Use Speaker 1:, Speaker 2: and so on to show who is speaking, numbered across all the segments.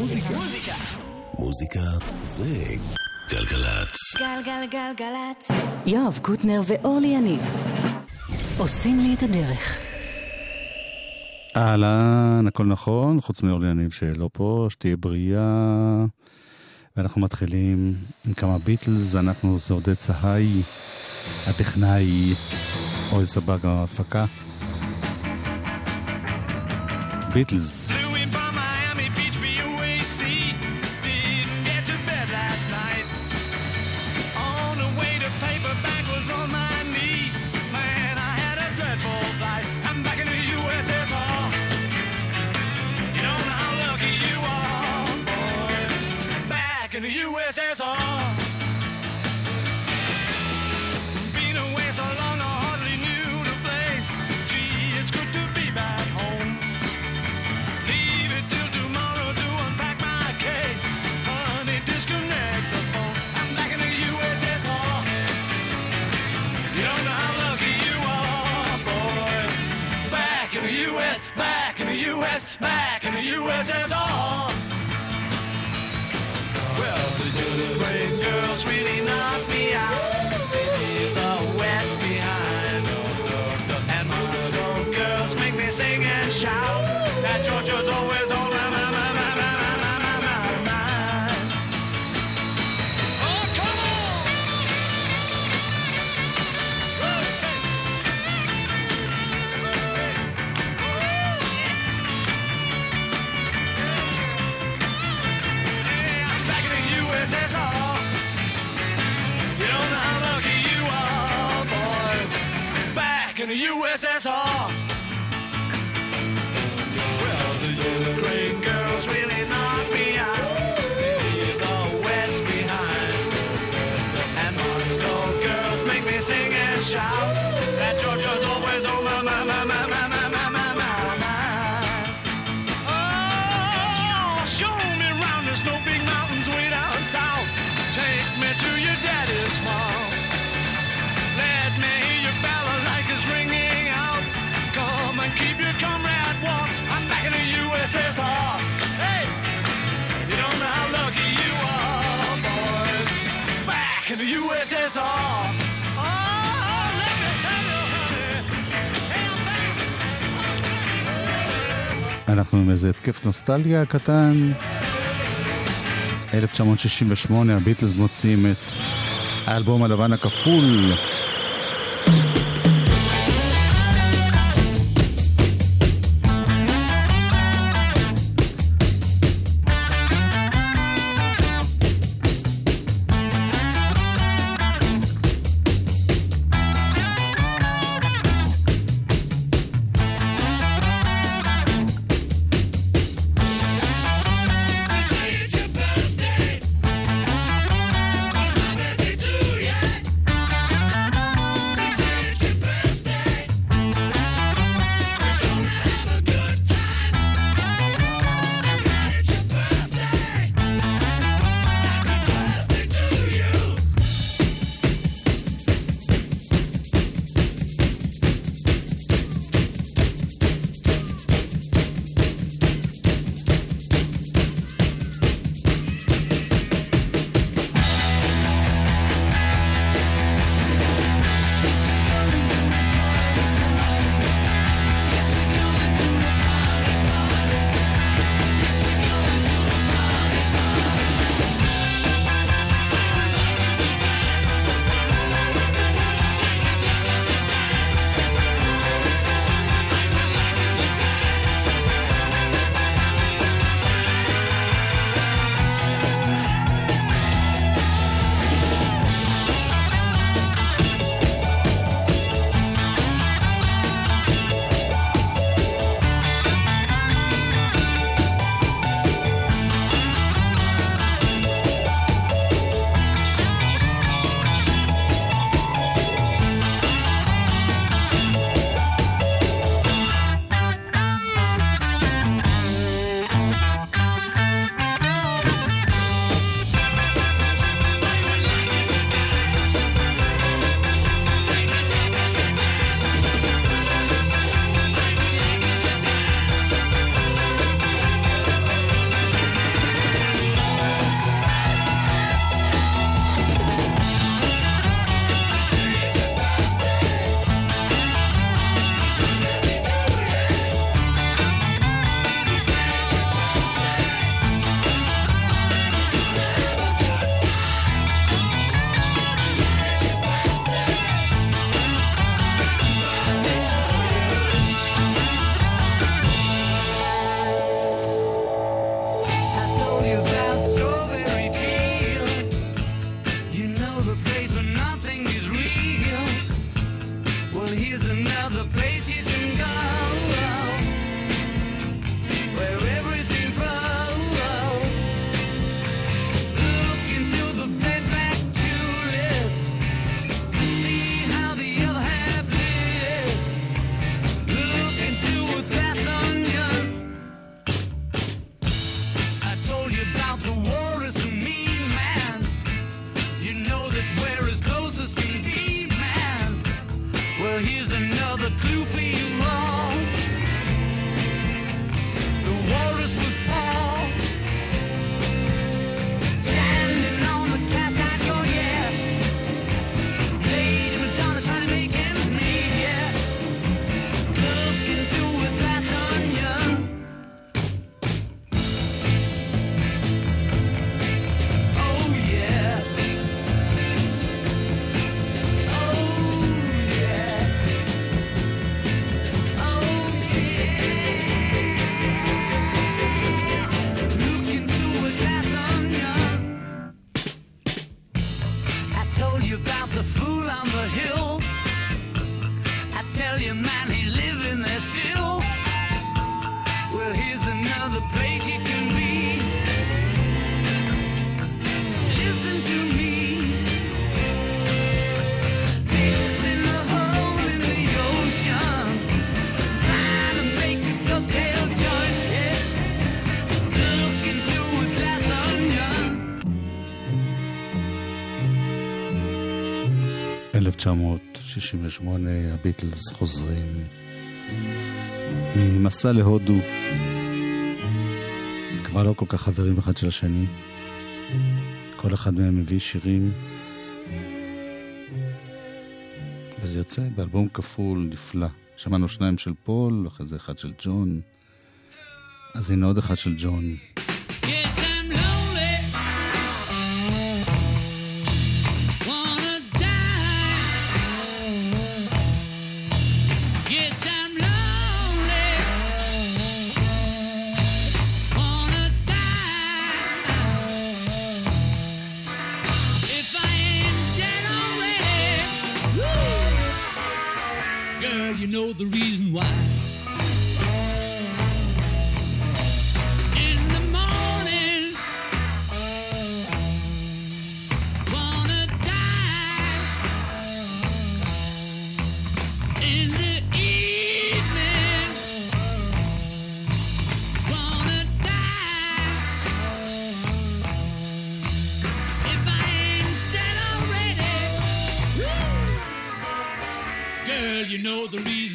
Speaker 1: מוזיקה. מוזיקה זה גלגלצ.
Speaker 2: גלגלגלגלצ. יואב קוטנר ואורלי יניב עושים לי את הדרך.
Speaker 3: אהלן, הכל נכון, חוץ מאורלי יניב שלא פה, שתהיה בריאה. ואנחנו מתחילים עם כמה ביטלס, אנחנו זה עודד צהי, הטכנאי, אוהל סבג ההפקה. ביטלס. USA. אנחנו עם איזה התקף נוסטלגיה קטן. 1968 הביטלס מוציאים את האלבום הלבן הכפול. around the hill. I tell you, man.
Speaker 4: 1968 הביטלס חוזרים ממסע להודו. כבר לא כל כך חברים אחד של השני. כל אחד מהם מביא שירים. וזה יוצא באלבום כפול נפלא. שמענו שניים של פול, אחרי זה אחד של ג'ון. אז הנה עוד אחד של ג'ון.
Speaker 5: you know the reason.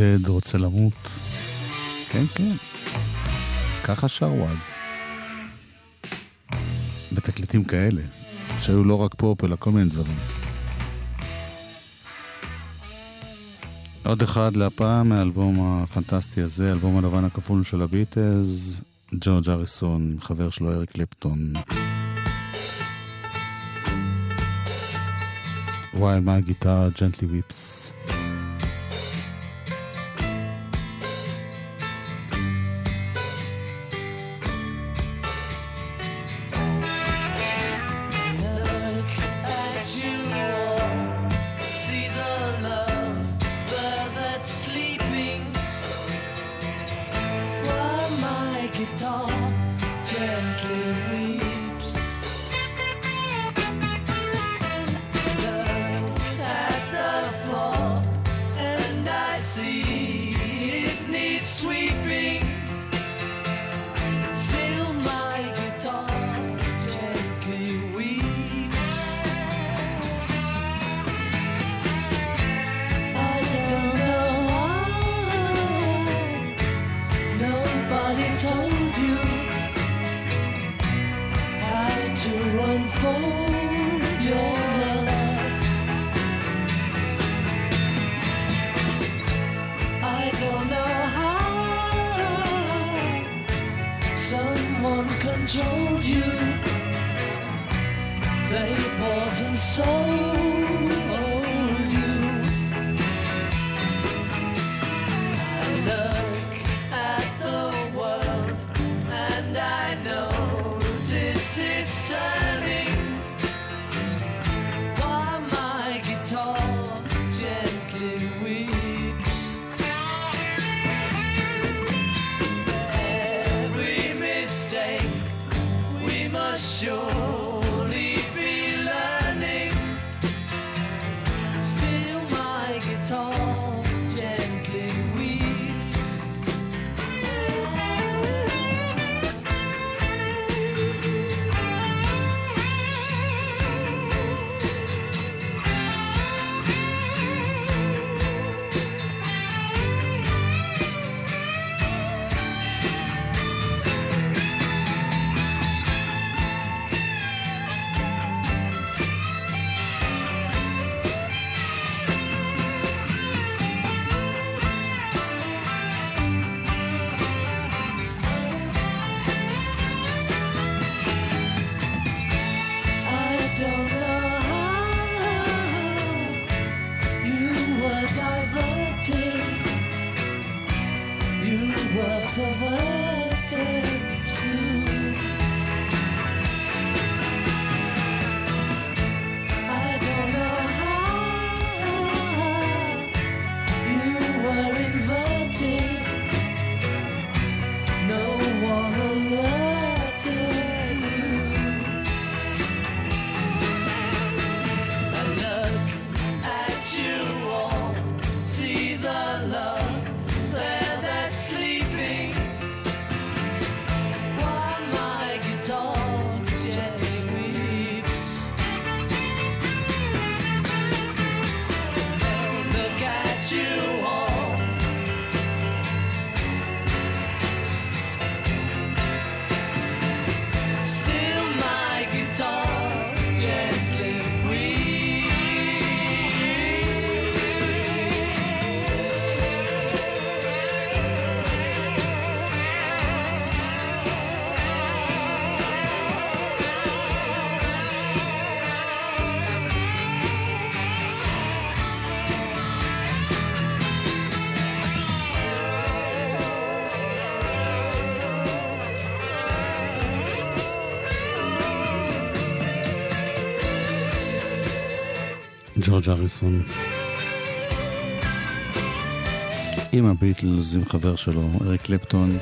Speaker 5: בודד, רוצה למות. כן, כן. ככה שרו אז. בתקליטים כאלה, שהיו לא רק פופ, אלא כל מיני דברים. עוד אחד להפעם מהאלבום הפנטסטי הזה, אלבום הלבן הכפול של הביטלס, ג'ורג' אריסון, חבר שלו אריק קלפטון. וואי, מה הגיטרה ג'נטלי וויפס. ג'ורג' אריסון. עם הביטלס, עם חבר שלו, אריק קלפטון.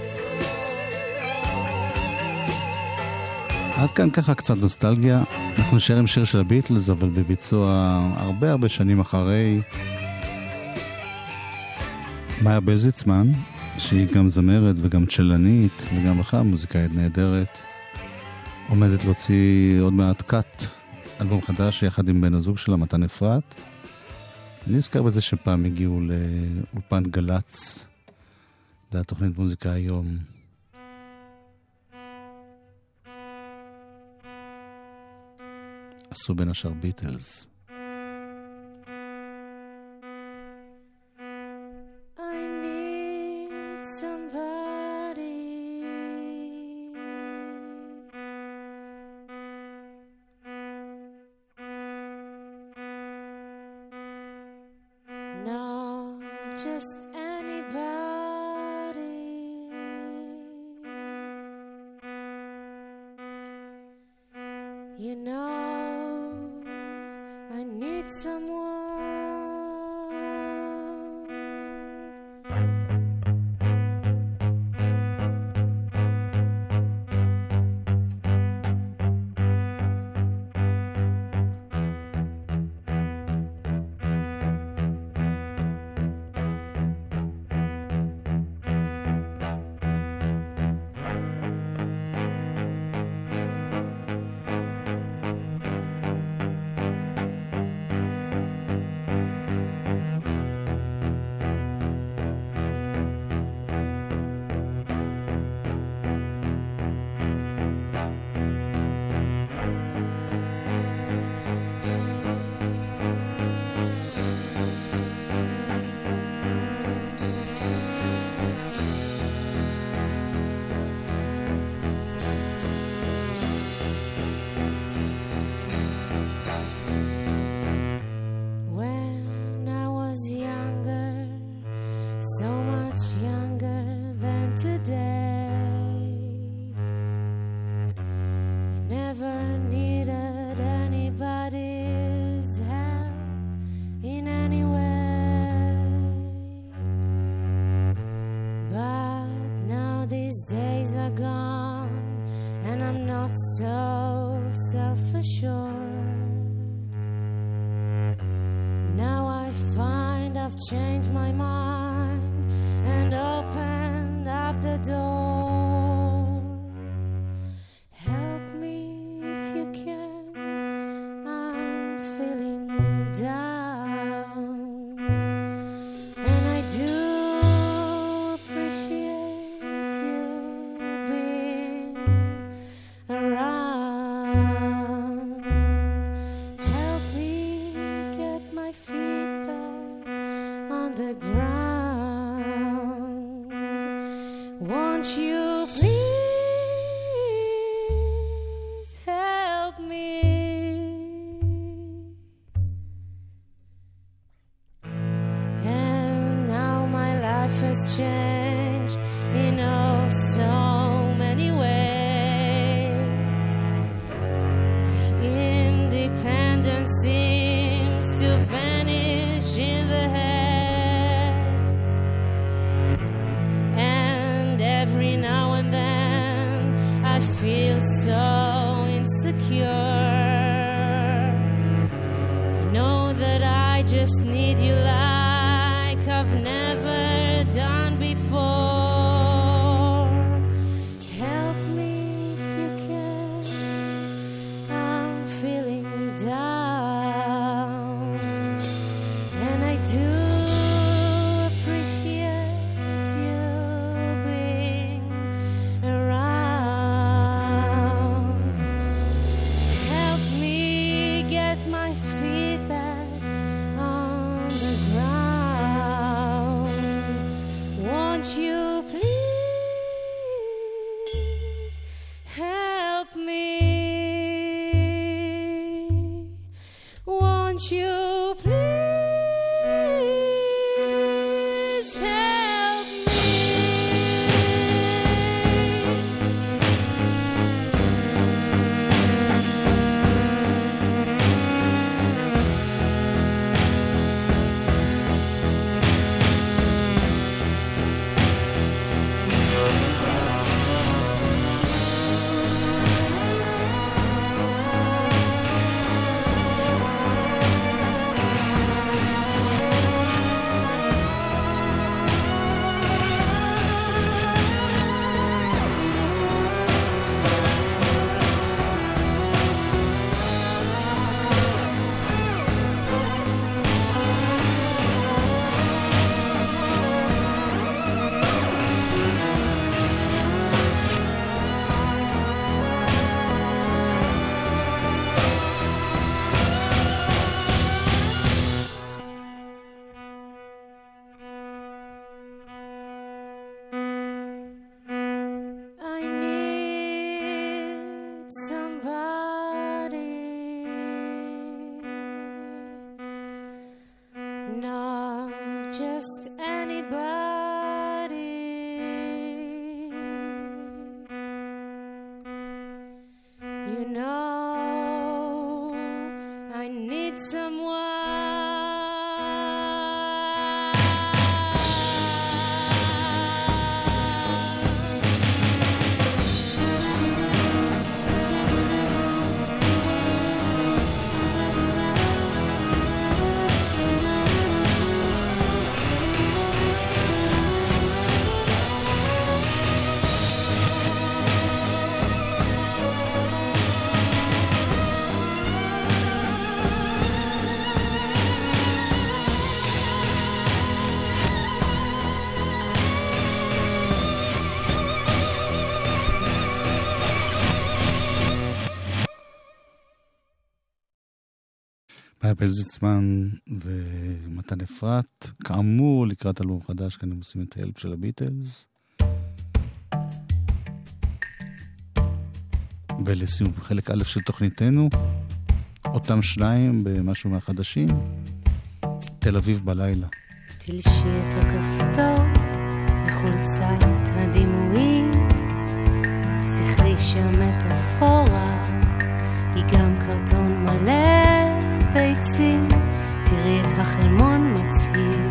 Speaker 5: עד כאן ככה קצת נוסטלגיה. אנחנו נשאר עם שיר של הביטלס, אבל בביצוע הרבה הרבה שנים אחרי. מאיה בזיצמן, שהיא גם זמרת וגם צ'לנית, וגם בכלל מוזיקאית נהדרת, עומדת להוציא עוד מעט קאט אלבום חדש יחד עם בן הזוג שלה, מתן אפרת,
Speaker 6: אני נזכר בזה שפעם הגיעו לאולפן גל"צ, לתוכנית מוזיקה היום. עשו בין השאר ביטלס.
Speaker 7: need someone.
Speaker 6: change my mind. פלזיצמן ומתן אפרת, כאמור, לקראת אלבום חדש, כאן הם עושים את ההלפ של הביטלס. ולסיום חלק א' של תוכניתנו, אותם שניים במשהו מהחדשים, תל אביב בלילה.
Speaker 7: תלשי את הכפתור מחולצת הדימויים, זכרי שהמטאפורה היא גם קרטון מלא. ביצים, תראי את החלמון מצהיר,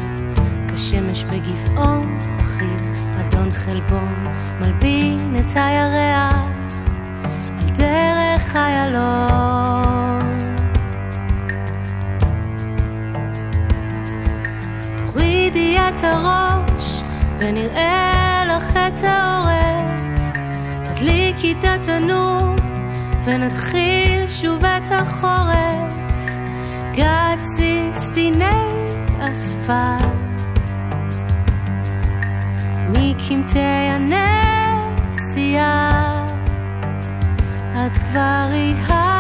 Speaker 7: כשמש בגבעון אחיו, אדון חלבון, מלבין את הירח, על דרך איילון. תורידי את הראש, ונראה לך את העורף, תדליקי את התנור, ונתחיל שוב את החורף. גצי סטיני אספלט מקמטי הנסיעה את כבר ריהטת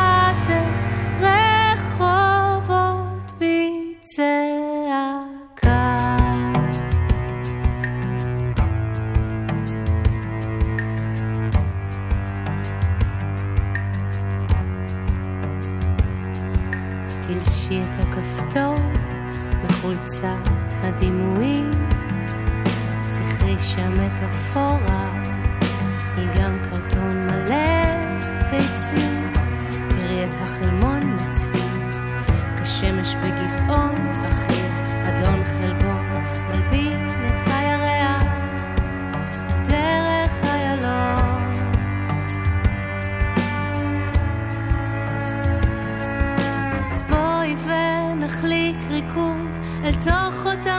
Speaker 7: בחולצת הדימויים זכרי שהמטאפורה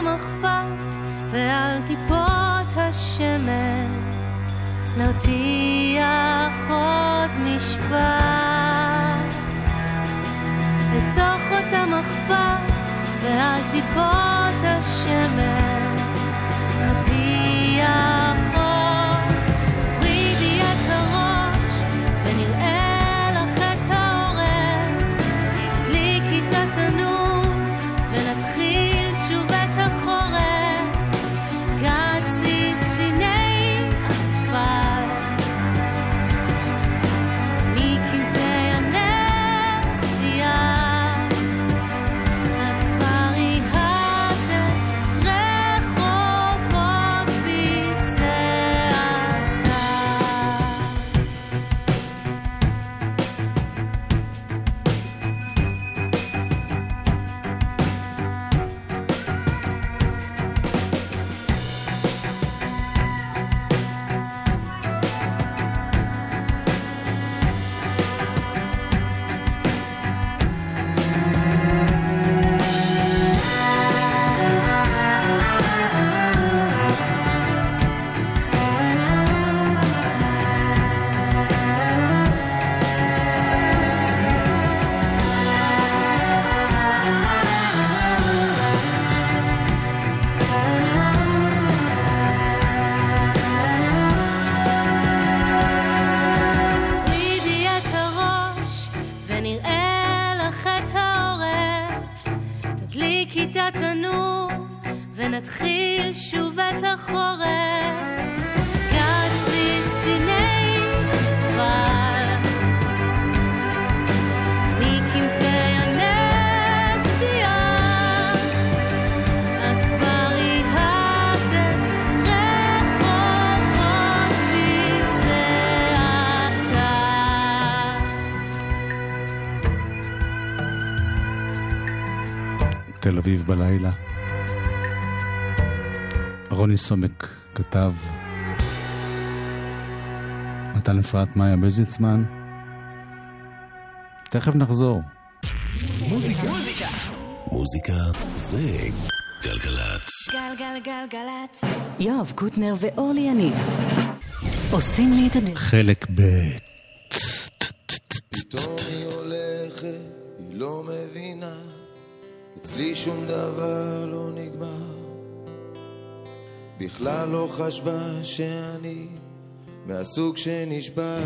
Speaker 7: תוך אותה מחבת ועל טיפות השמן. נרתיח עוד משפט. אל תוך אותה מחבת ועל טיפות
Speaker 6: סומק כתב, נתן אפרת מאיה בזיצמן. תכף נחזור.
Speaker 1: מוזיקה. מוזיקה זה גלגלצ.
Speaker 2: גלגלגלגלצ. יואב קוטנר ואורלי יניב עושים לי את הדרך.
Speaker 6: חלק ב'
Speaker 8: פתאום היא הולכת, היא לא מבינה, אצלי שום דבר לא נגמר. בכלל לא חשבה שאני מהסוג שנשבר.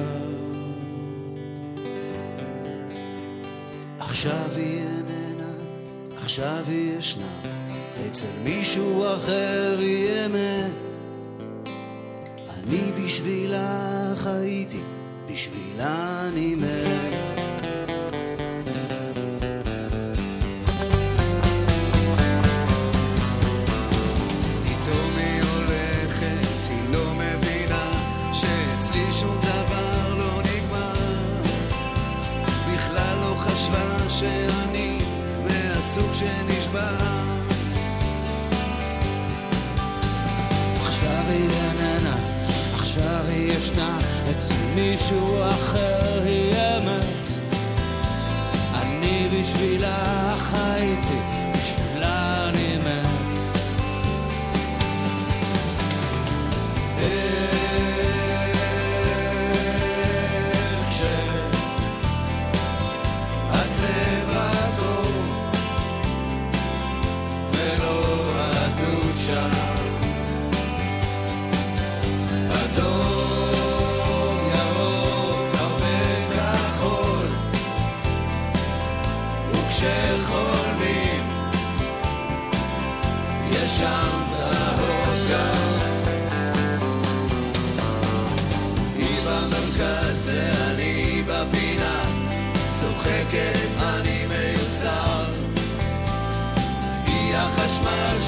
Speaker 8: עכשיו היא איננה, עכשיו היא ישנה, אצל מישהו אחר היא אמת. אני בשבילה חייתי, בשבילה אני מת.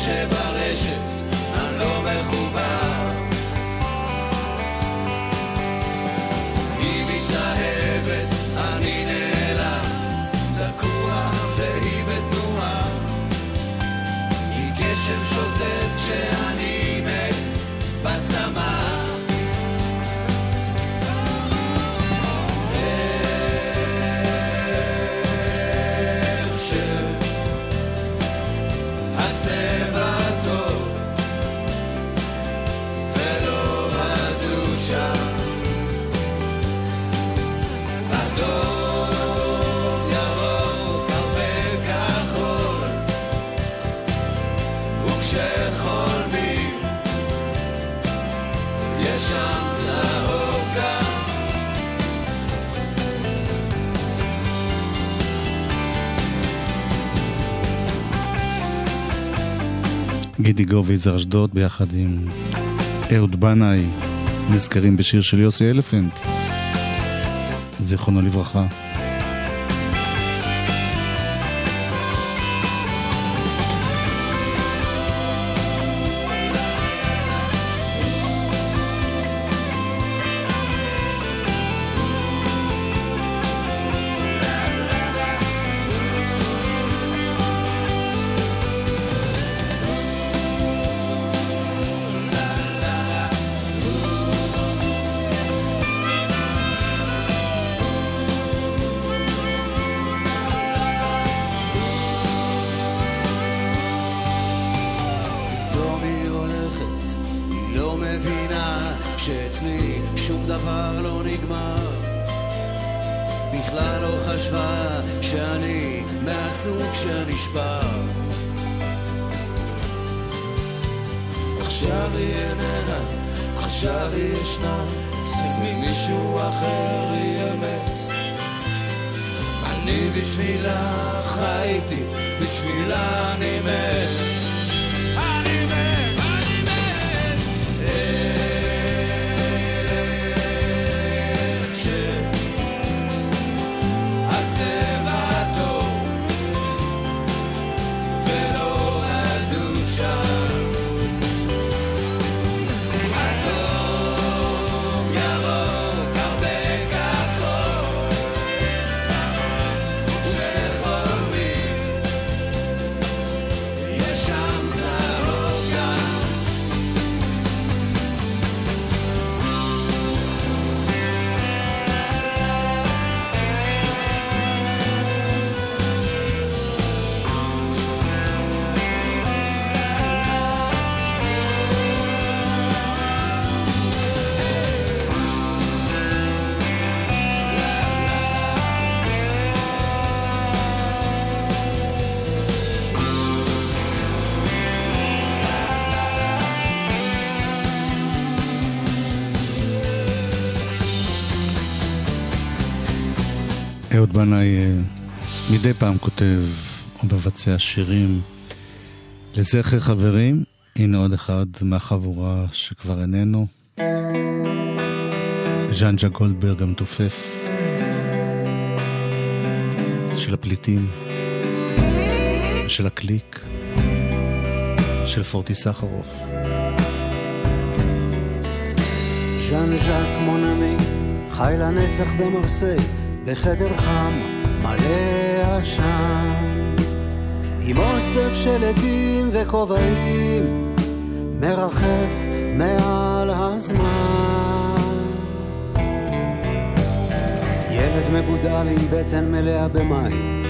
Speaker 8: trzeba
Speaker 6: גידי גוביזר אשדוד ביחד עם אהוד בנאי, נזכרים בשיר של יוסי אלפנט, זיכרונו לברכה.
Speaker 8: דבר לא נגמר. בכלל לא חשבה שאני מהסוג שנשבר. עכשיו היא איננה, עכשיו היא ישנה, אצל מישהו אחר היא אמת. אני בשבילה חייתי, בשבילה אני מת.
Speaker 6: בנאי אה, מדי פעם כותב או מבצע שירים לזכר חברים. הנה עוד אחד מהחבורה שכבר איננו. ז'אנג'ה גולדברג המתופף של הפליטים, של הקליק, של פורטי סחרוף.
Speaker 9: ז'אן ז'אק מונמי, חי לנצח במרסיי, בחדר חם, מלא עשן. עם אוסף של עדים וכובעים, מרחף מעל הזמן. ילד מגודל עם בטן מלאה במים,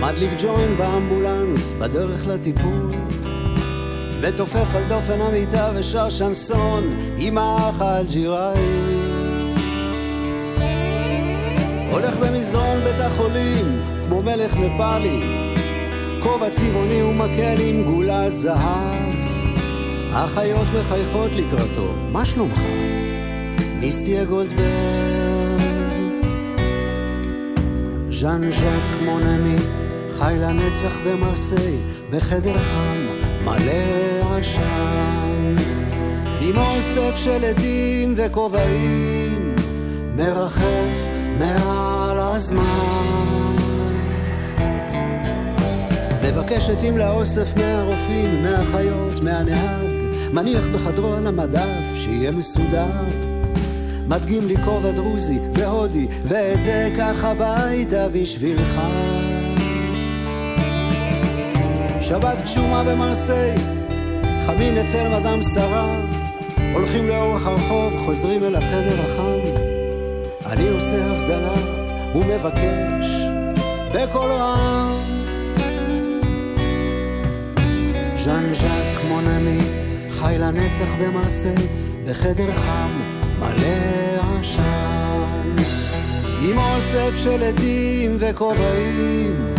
Speaker 9: מדליק ג'וין באמבולנס בדרך לטיפול. מתופף על דופן המיטה ושר שנסון עם האח האלג'יראי. הולך במסדרון בית החולים כמו מלך נפאלי, כובע צבעוני ומקל עם גולת זהב. החיות מחייכות לקראתו, מה שלומך? ניסיה גולדברג. ז'אן ז'אק מונמי, חי לנצח במרסיי, בחדר חם, מלא עשן. עם אוסף של עדים וכובעים, מרחף מעל הזמן. מבקשת אם לאוסף מהרופאים, מהאחיות, מהנהג, מניח בחדרו על המדף, שיהיה מסודר. מדגים לי כובע דרוזי והודי, ואת זה קח הביתה בשבילך. שבת גשומה במרסיי, חמין אצל מדם שרה, הולכים לאורך הרחוב, חוזרים אל החדר החם. אני עושה הבדלה ומבקש בקול רם. ז'אן ז'אק מונמי, חי לנצח במרסיי, בחדר חם, מלא עשן. עם אוסף של עדים וכובעים,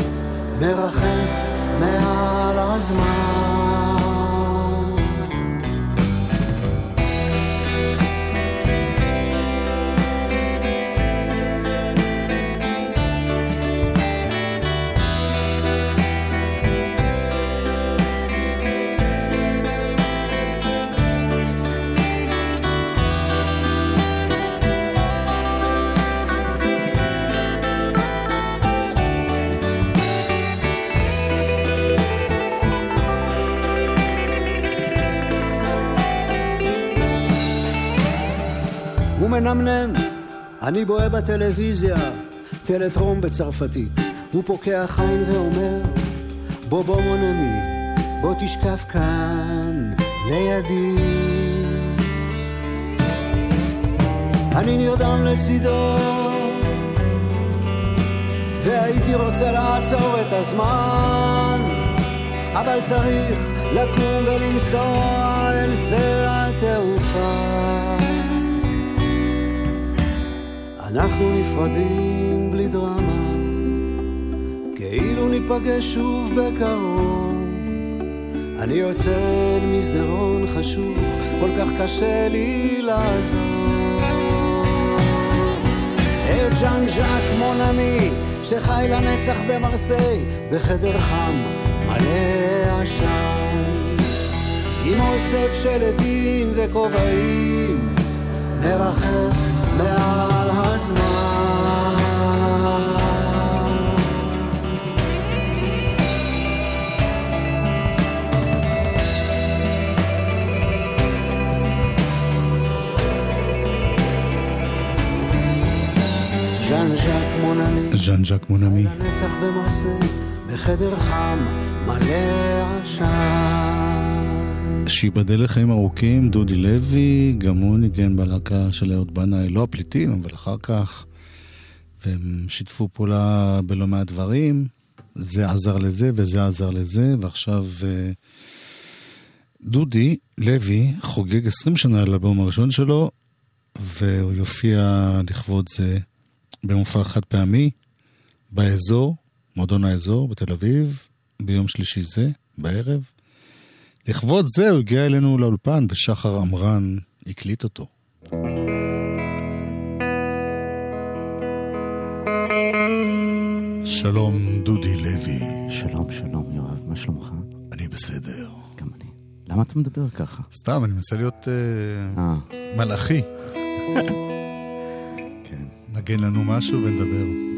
Speaker 9: מרחף מעל הזמן. מנמנם, אני בוהה בטלוויזיה, טלטרום בצרפתית. הוא פוקח עין ואומר, בוא בוא מונמי, בוא תשכב כאן לידי. אני נרדם לצידו, והייתי רוצה לעצור את הזמן, אבל צריך לקום ולנסוע אל שדה התעופה. אנחנו נפרדים בלי דרמה, כאילו ניפגש שוב בקרוב. אני יוצא אל מסדרון חשוך, כל כך קשה לי לעזוב. את ז'אן ז'אק מונמי, שחי לנצח במרסיי, בחדר חם מלא עשן. עם אוסף של עדים וכובעים, מרחף מעל הזמן. ז'אן ז'אק מונמי,
Speaker 6: ז'אן ז'אק מונמי.
Speaker 9: לנצח במרסיי, בחדר חם מלא עשן.
Speaker 6: שייבדל לחיים ארוכים, דודי לוי, גם הוא ניגן בלהקה של אהוד בנאי, לא הפליטים, אבל אחר כך. והם שיתפו פעולה בלא מעט דברים. זה עזר לזה וזה עזר לזה, ועכשיו אה, דודי לוי חוגג 20 שנה לאלבום הראשון שלו, והוא יופיע לכבוד זה במופע חד פעמי באזור, מועדון האזור בתל אביב, ביום שלישי זה, בערב. לכבוד זה הוא הגיע אלינו לאולפן ושחר עמרן הקליט אותו. שלום, דודי לוי.
Speaker 8: שלום, שלום, יואב, מה שלומך?
Speaker 6: אני בסדר.
Speaker 8: גם אני. למה אתה מדבר ככה?
Speaker 6: סתם, אני מנסה להיות אה,
Speaker 8: אה,
Speaker 6: מלאכי.
Speaker 8: כן,
Speaker 6: נגן לנו משהו ונדבר.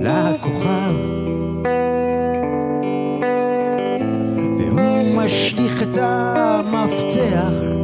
Speaker 8: לכוכב. והוא משליך את המפתח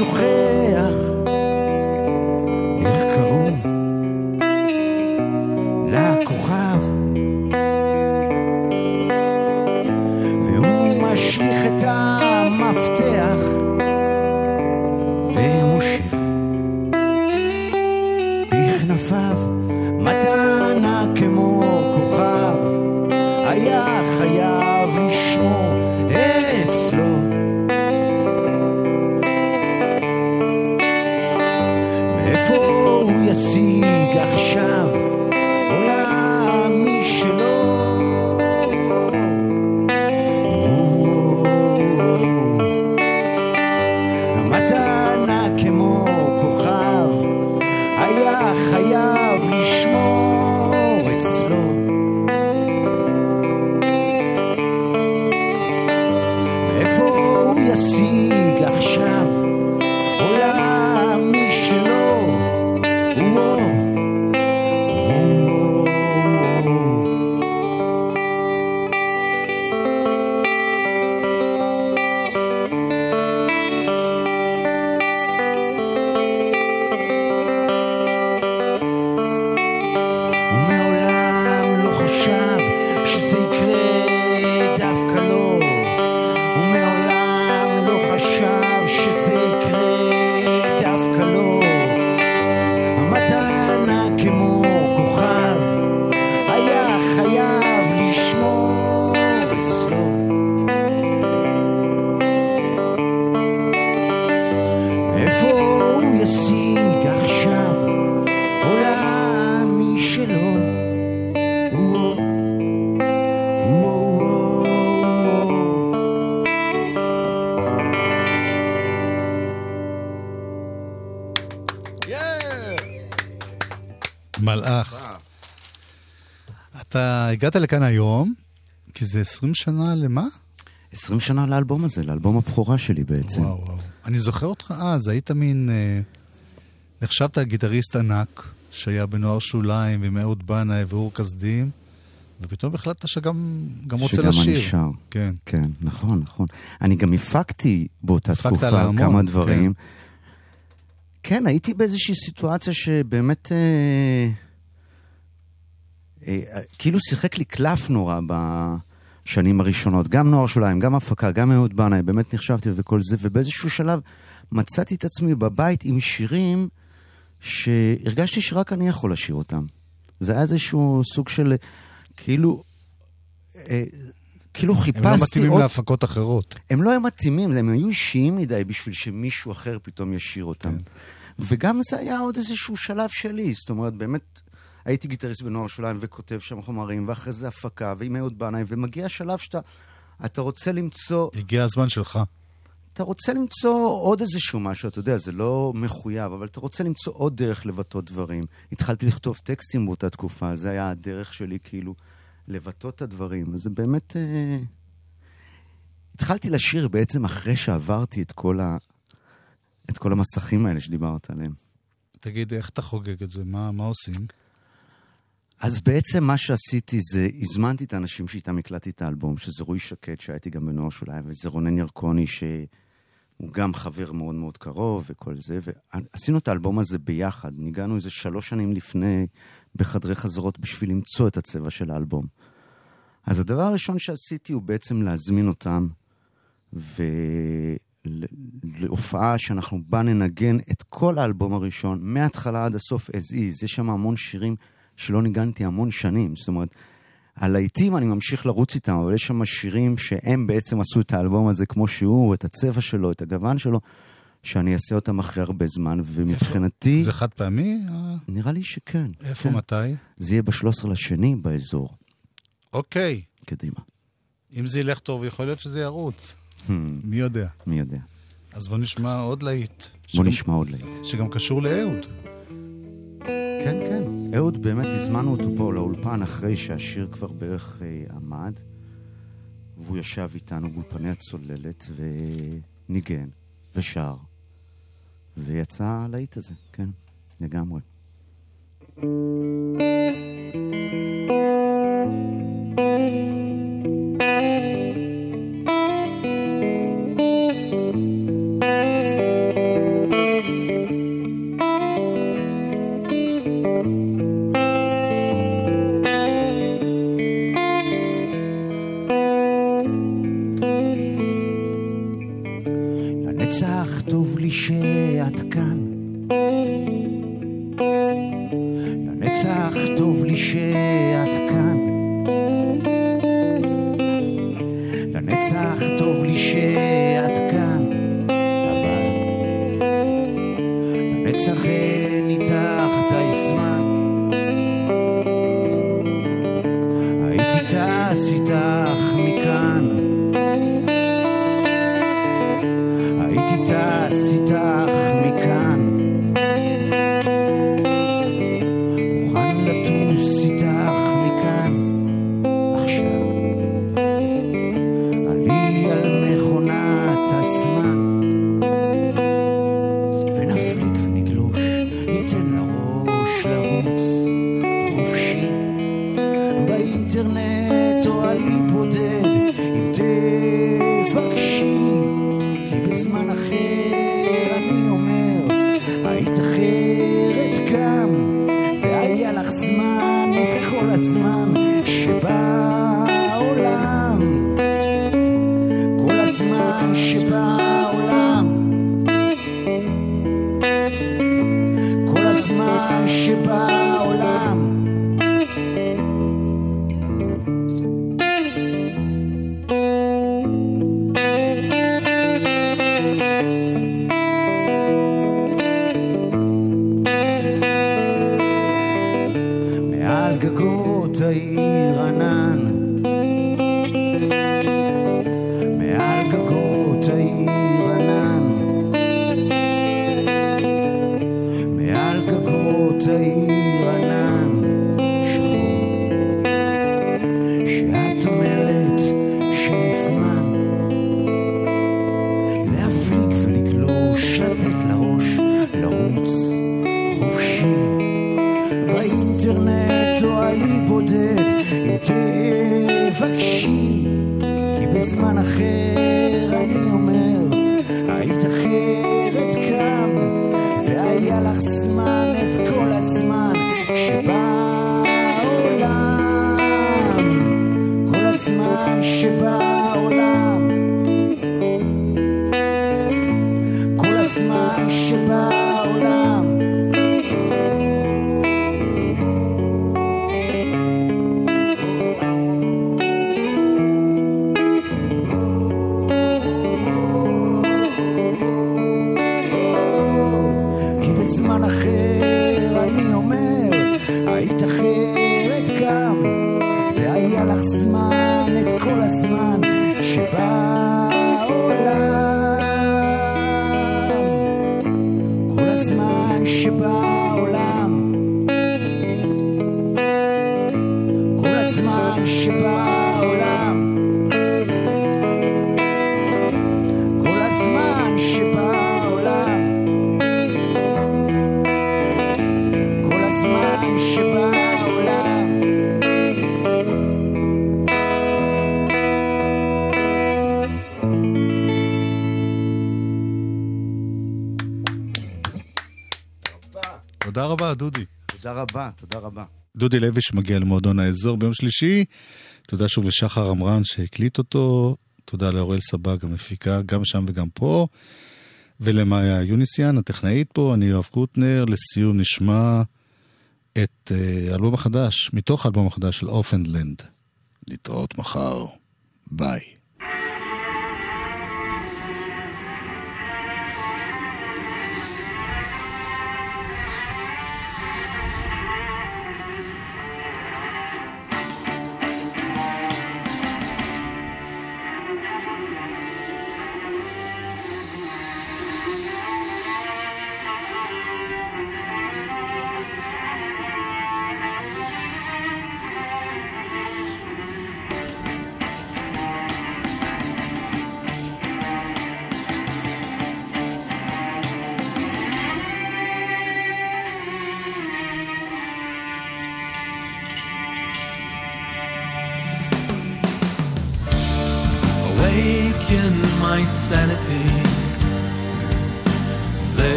Speaker 8: מעט שוכח מאיפה הוא ישיג עכשיו עולם משלו?
Speaker 6: הגעת לכאן היום, כי זה 20 שנה למה?
Speaker 8: 20 שנה לאלבום הזה, לאלבום הבכורה שלי בעצם.
Speaker 6: וואו, וואו. אני זוכר אותך אז, היית מין... אה, נחשבת גיטריסט ענק, שהיה בנוער שוליים, ועם אהוד בנאי ואור כסדים, ופתאום החלטת שגם גם רוצה לשיר.
Speaker 10: שגם אני שר.
Speaker 6: כן.
Speaker 10: כן, נכון, נכון. אני גם הפקתי באותה תקופה
Speaker 6: להמון,
Speaker 10: כמה דברים. כן. הייתי באיזושהי סיטואציה שבאמת... אה, כאילו שיחק לי קלף נורא בשנים הראשונות. גם נוער שוליים, גם הפקה, גם אהוד בנאי, באמת נחשבתי וכל זה, ובאיזשהו שלב מצאתי את עצמי בבית עם שירים שהרגשתי שרק אני יכול לשיר אותם. זה היה איזשהו סוג של, כאילו, אה, כאילו חיפשתי
Speaker 6: הם לא מתאימים
Speaker 10: עוד...
Speaker 6: להפקות אחרות.
Speaker 10: הם לא היו מתאימים, הם היו אישיים מדי בשביל שמישהו אחר פתאום ישיר אותם.
Speaker 6: כן.
Speaker 10: וגם זה היה עוד איזשהו שלב שלי, זאת אומרת, באמת, הייתי גיטריסט בנוער שוליים וכותב שם חומרים, ואחרי זה הפקה, ועם אהוד בנאי, ומגיע השלב שאתה אתה רוצה למצוא,
Speaker 6: הגיע הזמן שלך.
Speaker 10: אתה רוצה למצוא עוד איזשהו משהו, אתה יודע, זה לא מחויב, אבל אתה רוצה למצוא עוד דרך לבטא דברים. התחלתי לכתוב טקסטים באותה תקופה, זה היה הדרך שלי כאילו לבטא את הדברים. אז זה באמת... אה... התחלתי לשיר בעצם אחרי שעברתי את כל, ה... את כל המסכים האלה שדיברת עליהם.
Speaker 6: תגיד, איך אתה חוגג את זה? מה, מה עושים?
Speaker 10: אז בעצם מה שעשיתי זה, הזמנתי את האנשים שאיתם הקלטתי את האלבום, שזה רועי שקד, שהייתי גם בנוער שוליים, וזה רונן ירקוני, שהוא גם חבר מאוד מאוד קרוב וכל זה, ועשינו את האלבום הזה ביחד. ניגענו איזה שלוש שנים לפני בחדרי חזרות בשביל למצוא את הצבע של האלבום. אז הדבר הראשון שעשיתי הוא בעצם להזמין אותם, ולהופעה שאנחנו בה ננגן את כל האלבום הראשון, מההתחלה עד הסוף as is. יש שם המון שירים שלא ניגנתי המון שנים. זאת אומרת, הלהיטים אני ממשיך לרוץ איתם, אבל יש שם שירים שהם בעצם עשו את האלבום הזה כמו שהוא, את הצבע שלו, את הגוון שלו, שאני אעשה אותם אחרי הרבה זמן, ומבחינתי...
Speaker 6: זה חד פעמי?
Speaker 10: נראה לי שכן.
Speaker 6: איפה,
Speaker 10: כן.
Speaker 6: מתי?
Speaker 10: זה יהיה ב-13 לשני באזור.
Speaker 6: אוקיי.
Speaker 10: קדימה.
Speaker 6: אם זה ילך טוב, יכול להיות שזה ירוץ. מי יודע.
Speaker 10: מי יודע.
Speaker 6: אז בוא נשמע עוד להיט.
Speaker 10: בוא
Speaker 6: שגם-
Speaker 10: נשמע עוד להיט.
Speaker 6: שגם קשור לאהוד.
Speaker 10: כן, כן. אהוד, באמת הזמנו אותו פה לאולפן אחרי שהשיר כבר בערך אה, עמד, והוא ישב איתנו באולפני הצוללת וניגן ושר, ויצא הלהיט הזה, כן, לגמרי. שאת כאן. לנצח טוב לי שאת כאן. אבל לנצח אין איתך די זמן. הייתי טס איתך באינטרנט או עלי בודד אם
Speaker 8: ותבקשי, כי בזמן אחר אני אומר, היית אחרת גם, והיה לך זמן את כל הזמן שבעולם, כל הזמן שבעולם. רבה, תודה רבה.
Speaker 6: דודי לוי שמגיע למועדון האזור ביום שלישי. תודה שוב לשחר עמרן שהקליט אותו. תודה לאוראל סבג המפיקה, גם שם וגם פה. ולמאיה יוניסיאן, הטכנאית פה, אני יואב קוטנר. לסיום נשמע את אה, האלבום החדש, מתוך האלבום החדש של אופנדלנד. להתראות מחר. ביי.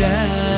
Speaker 5: shine.